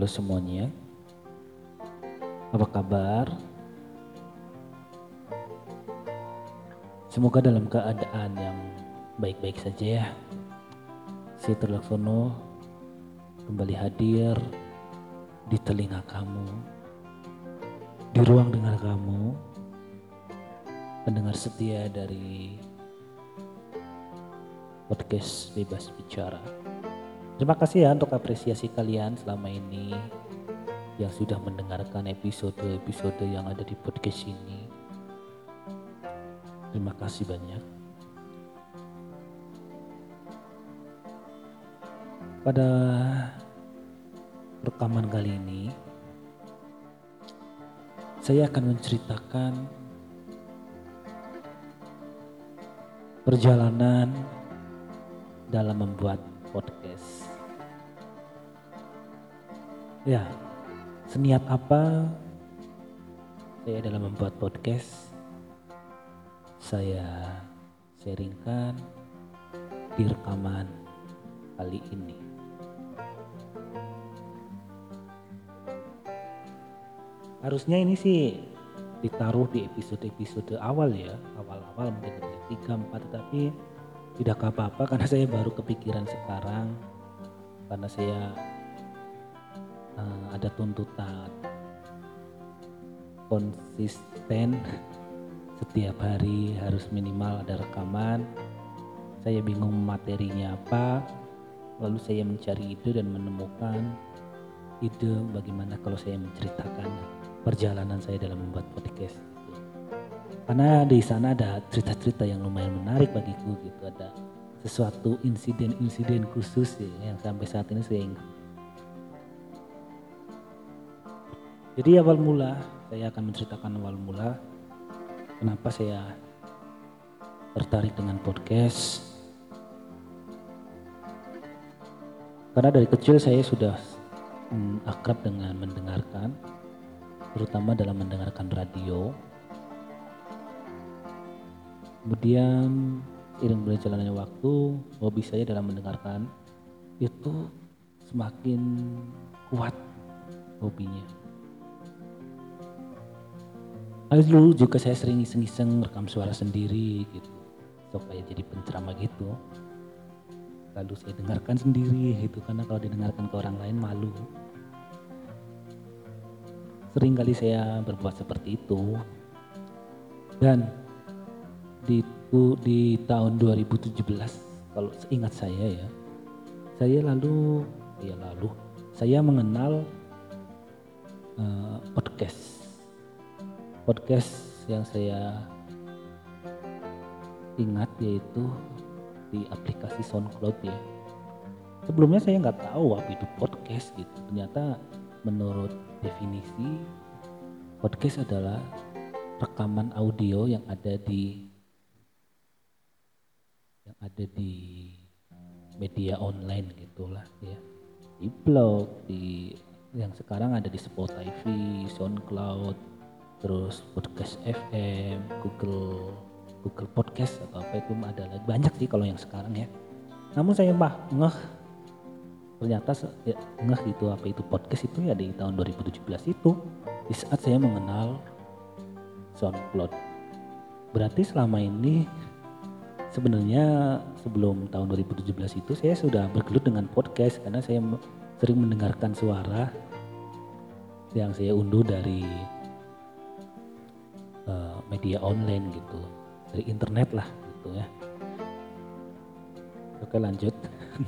Halo semuanya. Apa kabar? Semoga dalam keadaan yang baik-baik saja ya. Saya Terlaksono kembali hadir di telinga kamu, di ruang dengar kamu, pendengar setia dari podcast Bebas Bicara. Terima kasih ya untuk apresiasi kalian selama ini yang sudah mendengarkan episode-episode yang ada di podcast ini. Terima kasih banyak. Pada rekaman kali ini, saya akan menceritakan perjalanan dalam membuat podcast. Ya, seniat apa saya dalam membuat podcast? Saya sharingkan di rekaman kali ini. Harusnya ini sih ditaruh di episode-episode awal ya, awal-awal mungkin tiga empat tapi tidak apa-apa karena saya baru kepikiran sekarang karena saya uh, ada tuntutan konsisten setiap hari harus minimal ada rekaman. Saya bingung materinya apa lalu saya mencari ide dan menemukan ide bagaimana kalau saya menceritakan perjalanan saya dalam membuat podcast. Karena di sana ada cerita-cerita yang lumayan menarik bagiku gitu ada sesuatu insiden-insiden khusus ya, yang sampai saat ini saya ingat Jadi awal mula saya akan menceritakan awal mula kenapa saya tertarik dengan podcast. Karena dari kecil saya sudah hmm, akrab dengan mendengarkan, terutama dalam mendengarkan radio. Kemudian iring berjalannya waktu, hobi saya dalam mendengarkan itu semakin kuat hobinya Lalu juga saya sering iseng-iseng rekam suara sendiri gitu. Supaya jadi penceramah gitu. Lalu saya dengarkan sendiri gitu karena kalau didengarkan ke orang lain malu. Sering kali saya berbuat seperti itu. Dan di, di tahun 2017 kalau ingat saya ya. Saya lalu ya lalu saya mengenal uh, podcast podcast yang saya ingat yaitu di aplikasi SoundCloud ya. Sebelumnya saya nggak tahu apa itu podcast gitu. Ternyata menurut definisi podcast adalah rekaman audio yang ada di yang ada di media online gitulah ya di blog di yang sekarang ada di Spotify, SoundCloud, terus podcast FM, Google Google Podcast atau apa itu ada lagi banyak sih kalau yang sekarang ya. Namun saya mah ngeh ternyata ya, ngeh itu apa itu podcast itu ya di tahun 2017 itu di saat saya mengenal SoundCloud. Berarti selama ini sebenarnya sebelum tahun 2017 itu saya sudah bergelut dengan podcast karena saya sering mendengarkan suara yang saya unduh dari uh, media online gitu dari internet lah gitu ya. Oke lanjut.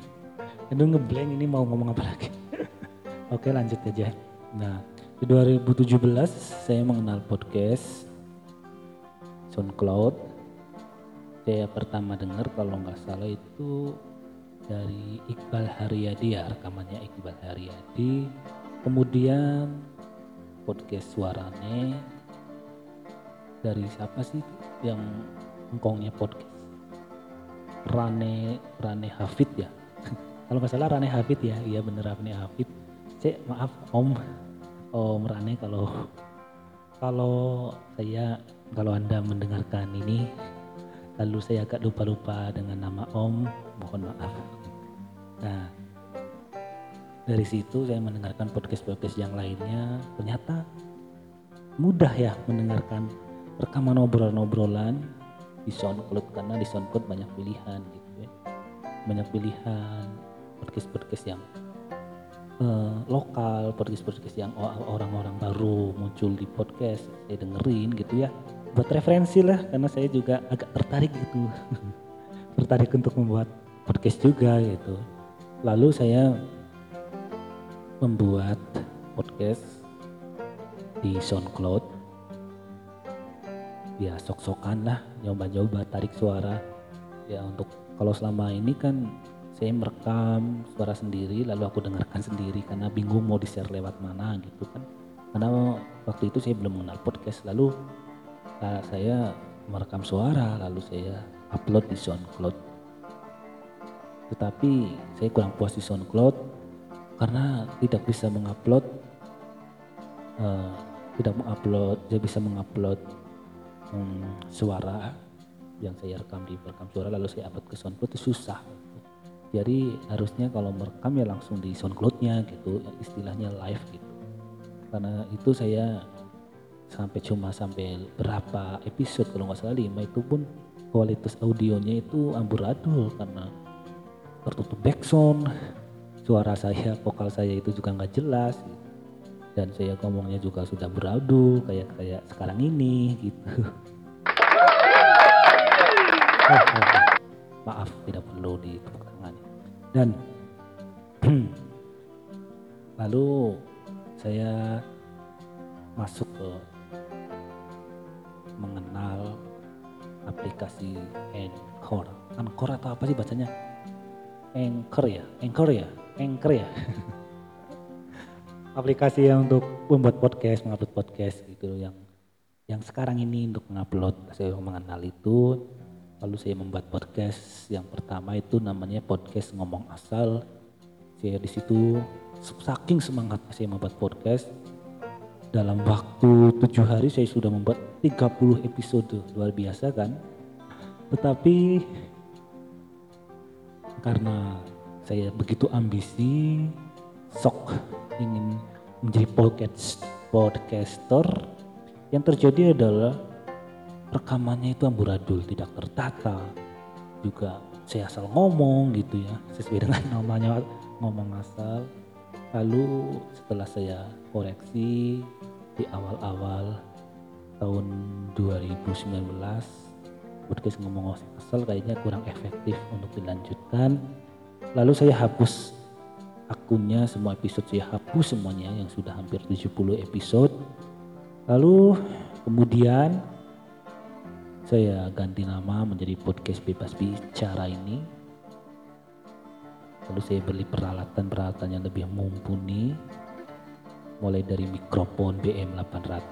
Itu ngeblank ini mau ngomong apa lagi? Oke lanjut aja. Nah di 2017 saya mengenal podcast SoundCloud. Saya pertama dengar kalau nggak salah itu dari Iqbal Haryadi ya rekamannya Iqbal Haryadi. Kemudian podcast suarane dari siapa sih yang engkongnya podcast? Rane Rane Hafid ya? Kalau nggak salah Rane Hafid ya. Iya bener Rane Hafid. Cek maaf Om. Om Rane kalau kalau saya kalau anda mendengarkan ini lalu saya agak lupa-lupa dengan nama Om mohon maaf. Nah dari situ saya mendengarkan podcast-podcast yang lainnya. Ternyata mudah ya mendengarkan rekaman obrolan-obrolan di SoundCloud karena di SoundCloud banyak pilihan gitu ya. Banyak pilihan podcast-podcast yang uh, lokal podcast-podcast yang orang-orang baru muncul di podcast saya dengerin gitu ya. Buat referensi lah karena saya juga agak tertarik gitu. Tertarik untuk membuat podcast juga gitu. Lalu saya membuat podcast di SoundCloud ya sok-sokan lah nyoba-nyoba tarik suara. Ya untuk kalau selama ini kan saya merekam suara sendiri lalu aku dengarkan sendiri karena bingung mau di-share lewat mana gitu kan. Karena waktu itu saya belum mengenal podcast lalu uh, saya merekam suara lalu saya upload di SoundCloud. Tetapi saya kurang puas di SoundCloud karena tidak bisa mengupload uh, tidak mengupload dia bisa mengupload suara yang saya rekam di rekam suara lalu saya upload ke SoundCloud itu susah jadi harusnya kalau merekam ya langsung di SoundCloudnya gitu istilahnya live gitu karena itu saya sampai cuma sampai berapa episode kalau nggak salah lima itu pun kualitas audionya itu amburadul karena tertutup backsound suara saya, vokal saya itu juga nggak jelas gitu. Dan saya ngomongnya juga sudah beradu kayak kayak sekarang ini gitu. Maaf tidak perlu ditepuk tangan. Dan lalu saya masuk ke mengenal aplikasi Anchor. Anchor atau apa sih bacanya? Anchor ya, Anchor ya. Anchor ya. Aplikasi yang untuk membuat podcast, mengupload podcast gitu yang yang sekarang ini untuk mengupload. Saya mengenal itu lalu saya membuat podcast. Yang pertama itu namanya podcast ngomong asal. Saya di situ saking semangatnya saya membuat podcast. Dalam waktu tujuh hari saya sudah membuat 30 episode luar biasa kan? Tetapi karena saya begitu ambisi, sok ingin menjadi podcast podcaster. Yang terjadi adalah rekamannya itu amburadul, tidak tertata. Juga saya asal ngomong gitu ya, sesuai dengan namanya ngomong asal. Lalu setelah saya koreksi di awal-awal tahun 2019 podcast ngomong asal kayaknya kurang efektif untuk dilanjutkan Lalu saya hapus akunnya, semua episode saya hapus semuanya yang sudah hampir 70 episode. Lalu kemudian saya ganti nama menjadi podcast bebas bicara ini. Lalu saya beli peralatan-peralatan yang lebih mumpuni. Mulai dari mikrofon BM800,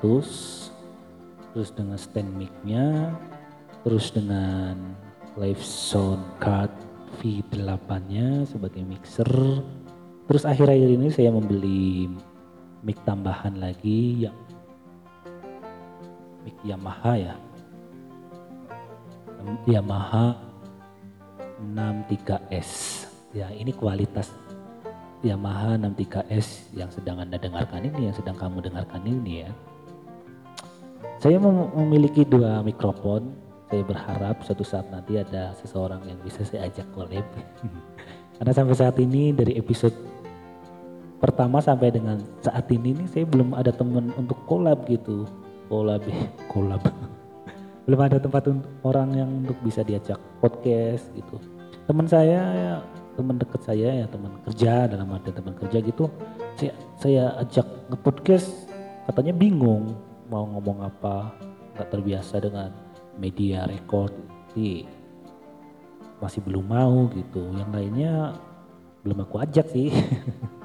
terus dengan stand mic-nya, terus dengan live sound card V8-nya sebagai mixer. Terus akhir-akhir ini saya membeli mic tambahan lagi yang mic Yamaha ya. Yamaha 63S. Ya, ini kualitas Yamaha 63S yang sedang Anda dengarkan ini, yang sedang kamu dengarkan ini ya. Saya memiliki dua mikrofon saya berharap suatu saat nanti ada seseorang yang bisa saya ajak collab. Karena sampai saat ini dari episode pertama sampai dengan saat ini nih saya belum ada teman untuk collab gitu. Collab, collab. belum ada tempat untuk orang yang untuk bisa diajak podcast gitu. Teman saya ya, teman dekat saya ya teman kerja dalam arti teman kerja gitu saya saya ajak nge-podcast katanya bingung mau ngomong apa nggak terbiasa dengan media record sih masih belum mau gitu yang lainnya belum aku ajak sih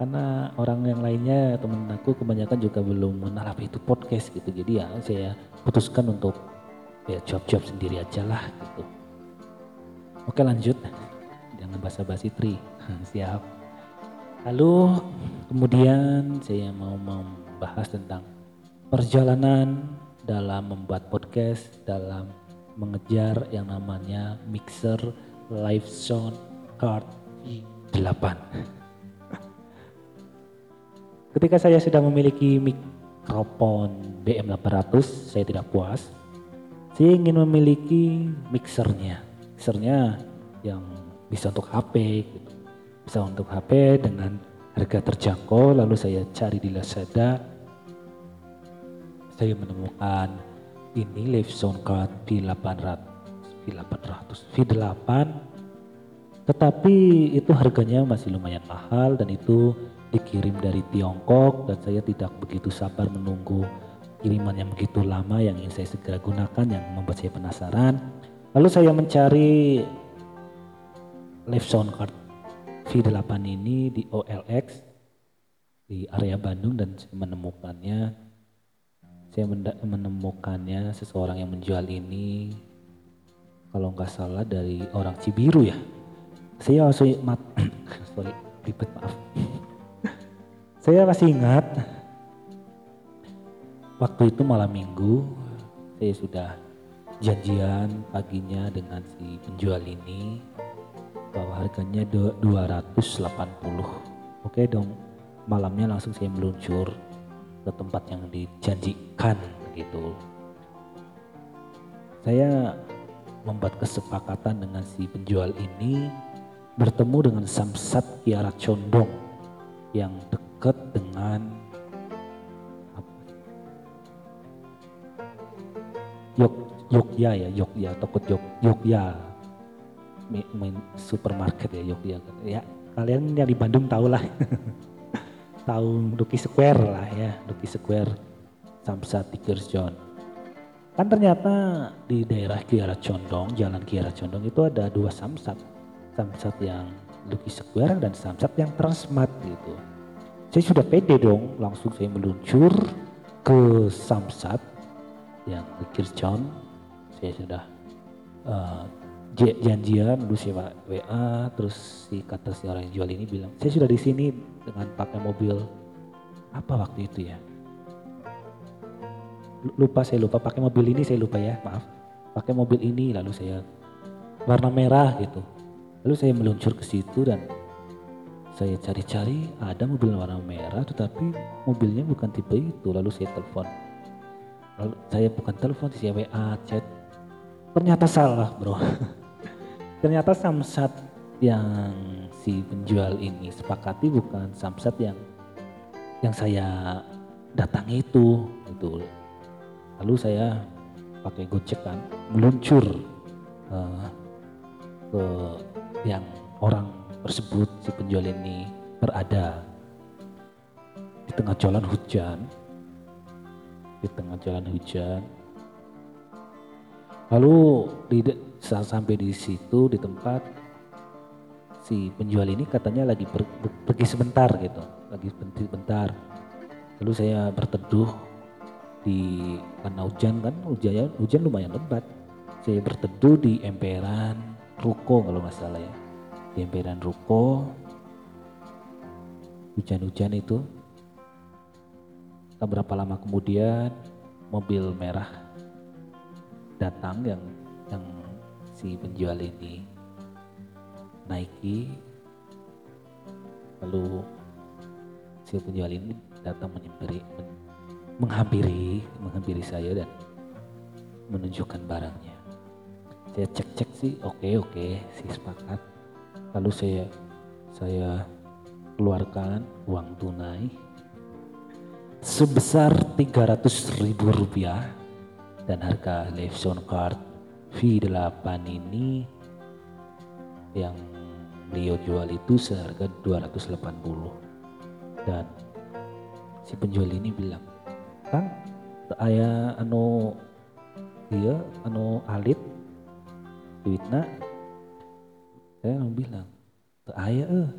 karena orang yang lainnya temen aku kebanyakan juga belum mengenal apa itu podcast gitu. Jadi ya saya putuskan untuk ya job-job sendiri aja lah gitu. Oke lanjut. Jangan basa-basi tri. Siap. Lalu kemudian saya mau membahas tentang perjalanan dalam membuat podcast, dalam mengejar yang namanya mixer live sound card 8. Ketika saya sudah memiliki mikrofon BM800 saya tidak puas. Saya ingin memiliki mixernya. Mixernya yang bisa untuk HP gitu. bisa untuk HP dengan harga terjangkau lalu saya cari di Lazada. Saya menemukan ini Live Soundcard V800 V800 V8 tetapi itu harganya masih lumayan mahal dan itu dikirim dari Tiongkok dan saya tidak begitu sabar menunggu kiriman yang begitu lama yang ingin saya segera gunakan yang membuat saya penasaran. Lalu saya mencari live sound card V8 ini di OLX di area Bandung dan saya menemukannya. Saya menemukannya seseorang yang menjual ini kalau nggak salah dari orang Cibiru ya. Saya masih mat sorry ribet maaf saya masih ingat waktu itu malam minggu saya sudah janjian paginya dengan si penjual ini bahwa harganya 280 oke dong malamnya langsung saya meluncur ke tempat yang dijanjikan gitu saya membuat kesepakatan dengan si penjual ini bertemu dengan Samsat Kiara Condong yang dekat dengan Yok Yogya ya Yogya toko Yok Yogya. Main supermarket ya Yogya ya kalian yang di Bandung tahu lah tahu Duki Square lah ya Duki Square Samsat John kan ternyata di daerah Kiara Condong Jalan Kiara Condong itu ada dua Samsat. Samsat yang Lucky Square dan Samsat yang Transmart gitu saya sudah pede dong langsung saya meluncur ke Samsat yang Kirchon saya sudah uh, janjian dulu si WA terus si kata si orang yang jual ini bilang saya sudah di sini dengan pakai mobil apa waktu itu ya? Lupa saya lupa pakai mobil ini saya lupa ya maaf. Pakai mobil ini lalu saya warna merah gitu. Lalu saya meluncur ke situ dan saya cari-cari ada mobil warna merah tetapi mobilnya bukan tipe itu. Lalu saya telepon. Lalu saya bukan telepon saya WA chat. Ternyata salah bro. Ternyata samsat yang si penjual ini sepakati bukan samsat yang yang saya datangi itu itu lalu saya pakai gojek kan meluncur uh, ke yang orang tersebut si penjual ini berada di tengah jalan hujan. Di tengah jalan hujan. Lalu saat sampai di situ di tempat si penjual ini katanya lagi per, pergi sebentar gitu. Lagi berhenti sebentar. Lalu saya berteduh di karena hujan kan hujan hujan lumayan lebat. Saya berteduh di emperan ruko kalau nggak salah ya di emperan ruko. Hujan-hujan itu. Tak berapa lama kemudian mobil merah datang yang yang si penjual ini naiki. Lalu si penjual ini datang menyempiri menghampiri menghampiri saya dan menunjukkan barangnya. Saya cek-cek sih oke okay, oke okay, si sepakat lalu saya saya keluarkan uang tunai sebesar 300 ribu rupiah dan harga live sound card V8 ini yang beliau jual itu seharga 280 dan si penjual ini bilang kang ayah anu dia anu alit duitna saya bilang ayah eh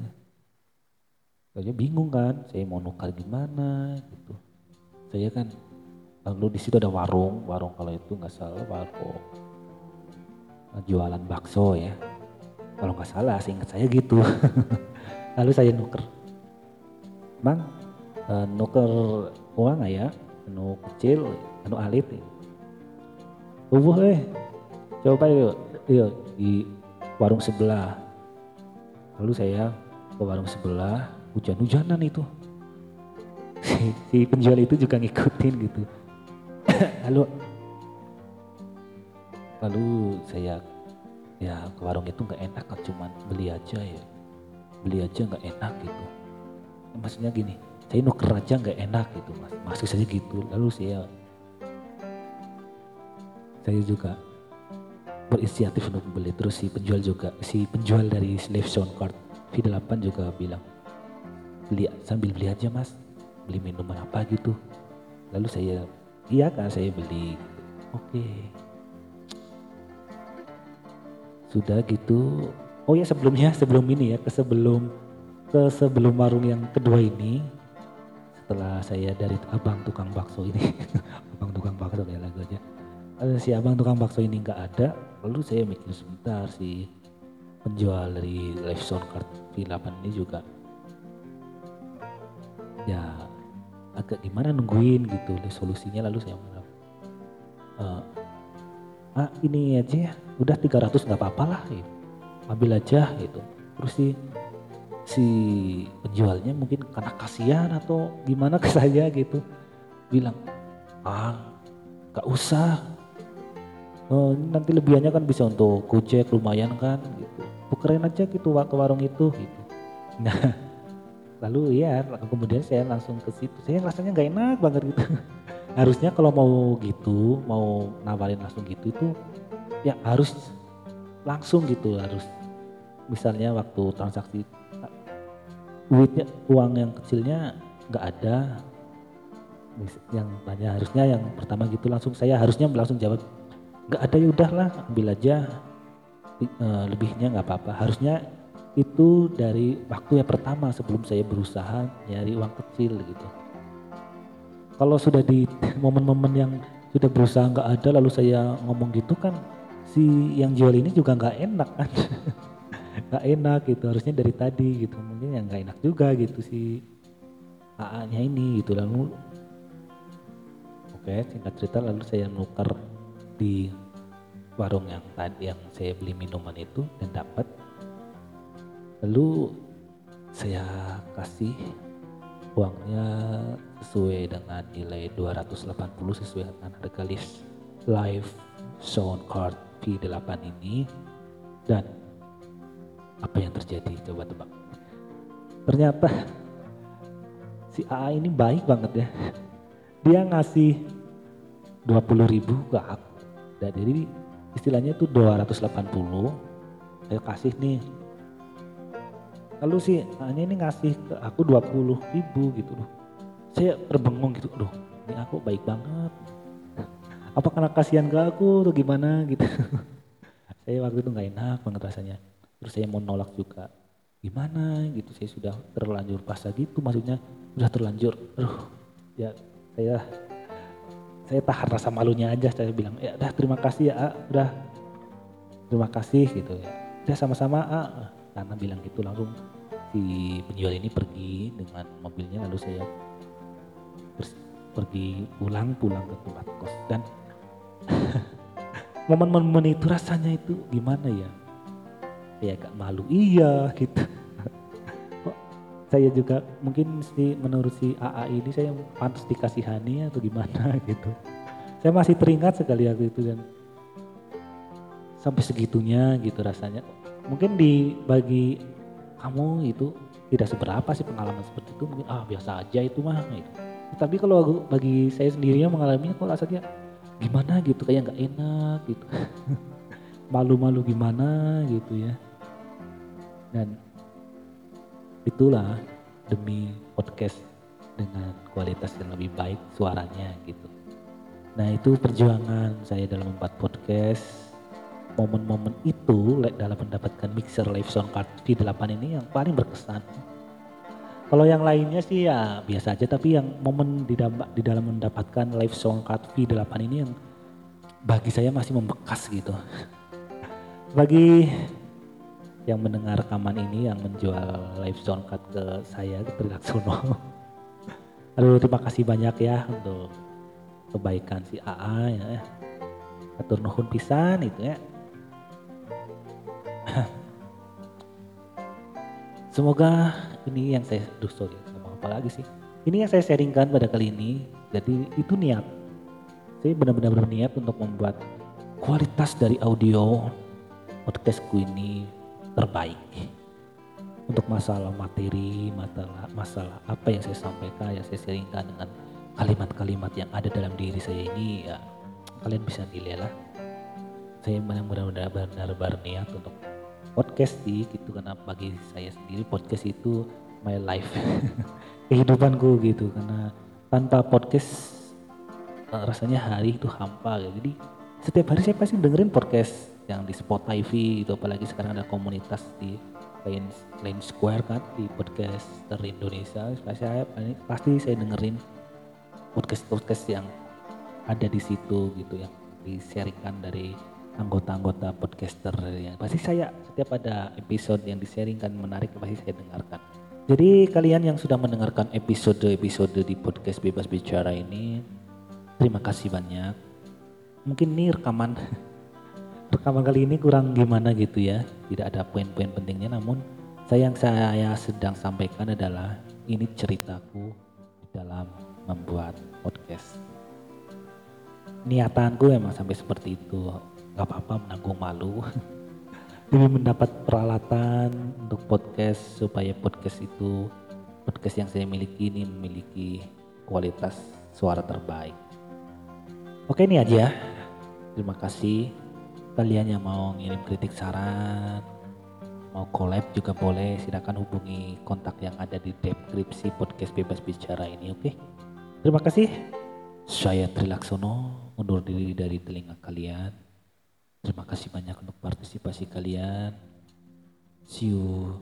saya bingung kan saya mau nukar gimana gitu saya kan lalu di situ ada warung warung kalau itu nggak salah warung jualan bakso ya. Kalau nggak salah, seingat saya gitu. Lalu saya nuker. Bang, uh, nuker uang nggak ya? Anu kecil, anu alit. Ya? Ubuh eh, coba yuk, yuk di warung sebelah. Lalu saya ke warung sebelah, hujan-hujanan itu. si, si penjual itu juga ngikutin gitu. Lalu lalu saya ya ke warung itu nggak enak kan cuman beli aja ya. Beli aja nggak enak gitu. Maksudnya gini saya nuker aja nggak enak gitu mas. Masuk saja gitu. Lalu saya saya juga berinisiatif untuk membeli. Terus si penjual juga si penjual dari slave sound card V8 juga bilang beli sambil beli aja mas. Beli minuman apa gitu. Lalu saya iya kan saya beli. Oke. Sudah gitu. Oh ya sebelumnya sebelum ini ya ke sebelum ke sebelum warung yang kedua ini setelah saya dari abang tukang bakso ini. Abang tukang bakso kayak lagu aja uh, si abang tukang bakso ini nggak ada lalu saya mikir sebentar si penjual dari live sound card V8 ini juga ya agak gimana nungguin gitu. Solusinya lalu saya bilang uh, ah ini aja ya udah 300 nggak apa-apa lah gitu. ambil aja gitu. Terus si si penjualnya mungkin karena kasihan atau gimana ke saya gitu. Bilang ah gak usah oh, nanti lebihannya kan bisa untuk gojek lumayan kan gitu. Tukerin aja gitu ke warung itu gitu. Nah lalu ya kemudian saya langsung ke situ. Saya rasanya nggak enak banget gitu. Harusnya kalau mau gitu mau nawarin langsung gitu itu ya harus langsung gitu harus misalnya waktu transaksi duitnya uang yang kecilnya nggak ada yang tanya harusnya yang pertama gitu langsung saya harusnya langsung jawab nggak ada ya udahlah ambil aja. E, lebihnya nggak apa-apa. Harusnya itu dari waktu yang pertama sebelum saya berusaha nyari uang kecil gitu. Kalau sudah di momen-momen yang sudah berusaha nggak ada lalu saya ngomong gitu kan si yang jual ini juga nggak enak kan. Nggak enak gitu harusnya dari tadi gitu. Mungkin yang nggak enak juga gitu si AA-nya ini gitu. Lalu oke singkat cerita lalu saya nukar di warung yang tadi yang saya beli minuman itu dan dapat. Lalu saya kasih uangnya sesuai dengan nilai 280 sesuai dengan harga list live sound card V8 ini. Dan apa yang terjadi? Coba tebak. Ternyata si AA ini baik banget ya. Dia ngasih 20 ribu ke aku dan jadi istilahnya itu 280 saya kasih nih. Lalu si hanya ini ngasih ke aku 20 ribu gitu loh saya terbengong gitu loh ini aku baik banget. Apa karena kasihan ke aku atau gimana gitu? Saya waktu itu nggak enak banget rasanya. Terus saya mau nolak juga. Gimana gitu? Saya sudah terlanjur pasca gitu maksudnya. Sudah terlanjur aduh ya saya saya tahan rasa malunya aja saya bilang ya udah terima kasih ya udah. Terima kasih gitu ya. Udah sama-sama A karena bilang gitu langsung si penjual ini pergi dengan mobilnya lalu saya pergi pulang pulang ke tempat kos. Dan momen-momen itu rasanya itu gimana ya? Ya agak malu. Iya gitu saya juga mungkin si menurut si AA ini saya pantas dikasihani atau gimana gitu. Saya masih teringat sekali waktu itu dan sampai segitunya gitu rasanya. Mungkin di bagi kamu itu tidak seberapa sih pengalaman seperti itu mungkin ah biasa aja itu mah gitu. Tapi kalau bagi saya sendirinya mengalaminya kok rasanya gimana gitu kayak nggak enak gitu. Malu-malu gimana gitu ya. Dan itulah demi podcast dengan kualitas yang lebih baik suaranya gitu. Nah itu perjuangan saya dalam membuat podcast. Momen-momen itu dalam mendapatkan mixer live sound card V8 ini yang paling berkesan. Kalau yang lainnya sih ya biasa aja tapi yang momen di, dalam, mendapatkan live sound card V8 ini yang bagi saya masih membekas gitu. Bagi yang mendengar rekaman ini yang menjual live sound card ke saya ke Trilaksono. Aduh terima kasih banyak ya untuk kebaikan si AA ya. Atur nuhun pisan itu ya. Semoga ini yang saya, duh sorry ngomong apa lagi sih. ini yang saya sharingkan pada kali ini jadi itu niat saya benar-benar berniat untuk membuat kualitas dari audio podcastku ini terbaik untuk masalah materi, masalah masalah apa yang saya sampaikan, yang saya sharingkan dengan kalimat-kalimat yang ada dalam diri saya ini ya kalian bisa nilai lah. Saya benar-benar benar berniat untuk podcast sih gitu karena bagi saya sendiri podcast itu my life kehidupanku gitu karena tanpa podcast uh, rasanya hari itu hampa gitu. Jadi setiap hari saya pasti dengerin podcast yang di Spotify itu apalagi sekarang ada komunitas di lain lain square kan di podcast dari Indonesia. Pasti saya pasti saya dengerin podcast podcast yang ada di situ gitu yang disaringkan dari anggota-anggota podcaster yang pasti saya setiap ada episode yang disaringkan menarik pasti saya dengarkan. Jadi kalian yang sudah mendengarkan episode-episode di podcast bebas bicara ini terima kasih banyak. Mungkin ini rekaman rekaman kali ini kurang gimana gitu ya. Tidak ada poin-poin pentingnya namun saya yang saya sedang sampaikan adalah ini ceritaku dalam membuat podcast. Niatanku emang sampai seperti itu. Gak apa-apa menanggung malu. Demi mendapat peralatan untuk podcast supaya podcast itu podcast yang saya miliki ini memiliki kualitas suara terbaik. Oke ini aja. Terima kasih kalian yang mau ngirim kritik saran mau collab juga boleh. Silakan hubungi kontak yang ada di deskripsi podcast bebas bicara ini oke? Okay? terima kasih. Saya Trilaksono undur diri dari telinga kalian. Terima kasih banyak untuk partisipasi kalian. See you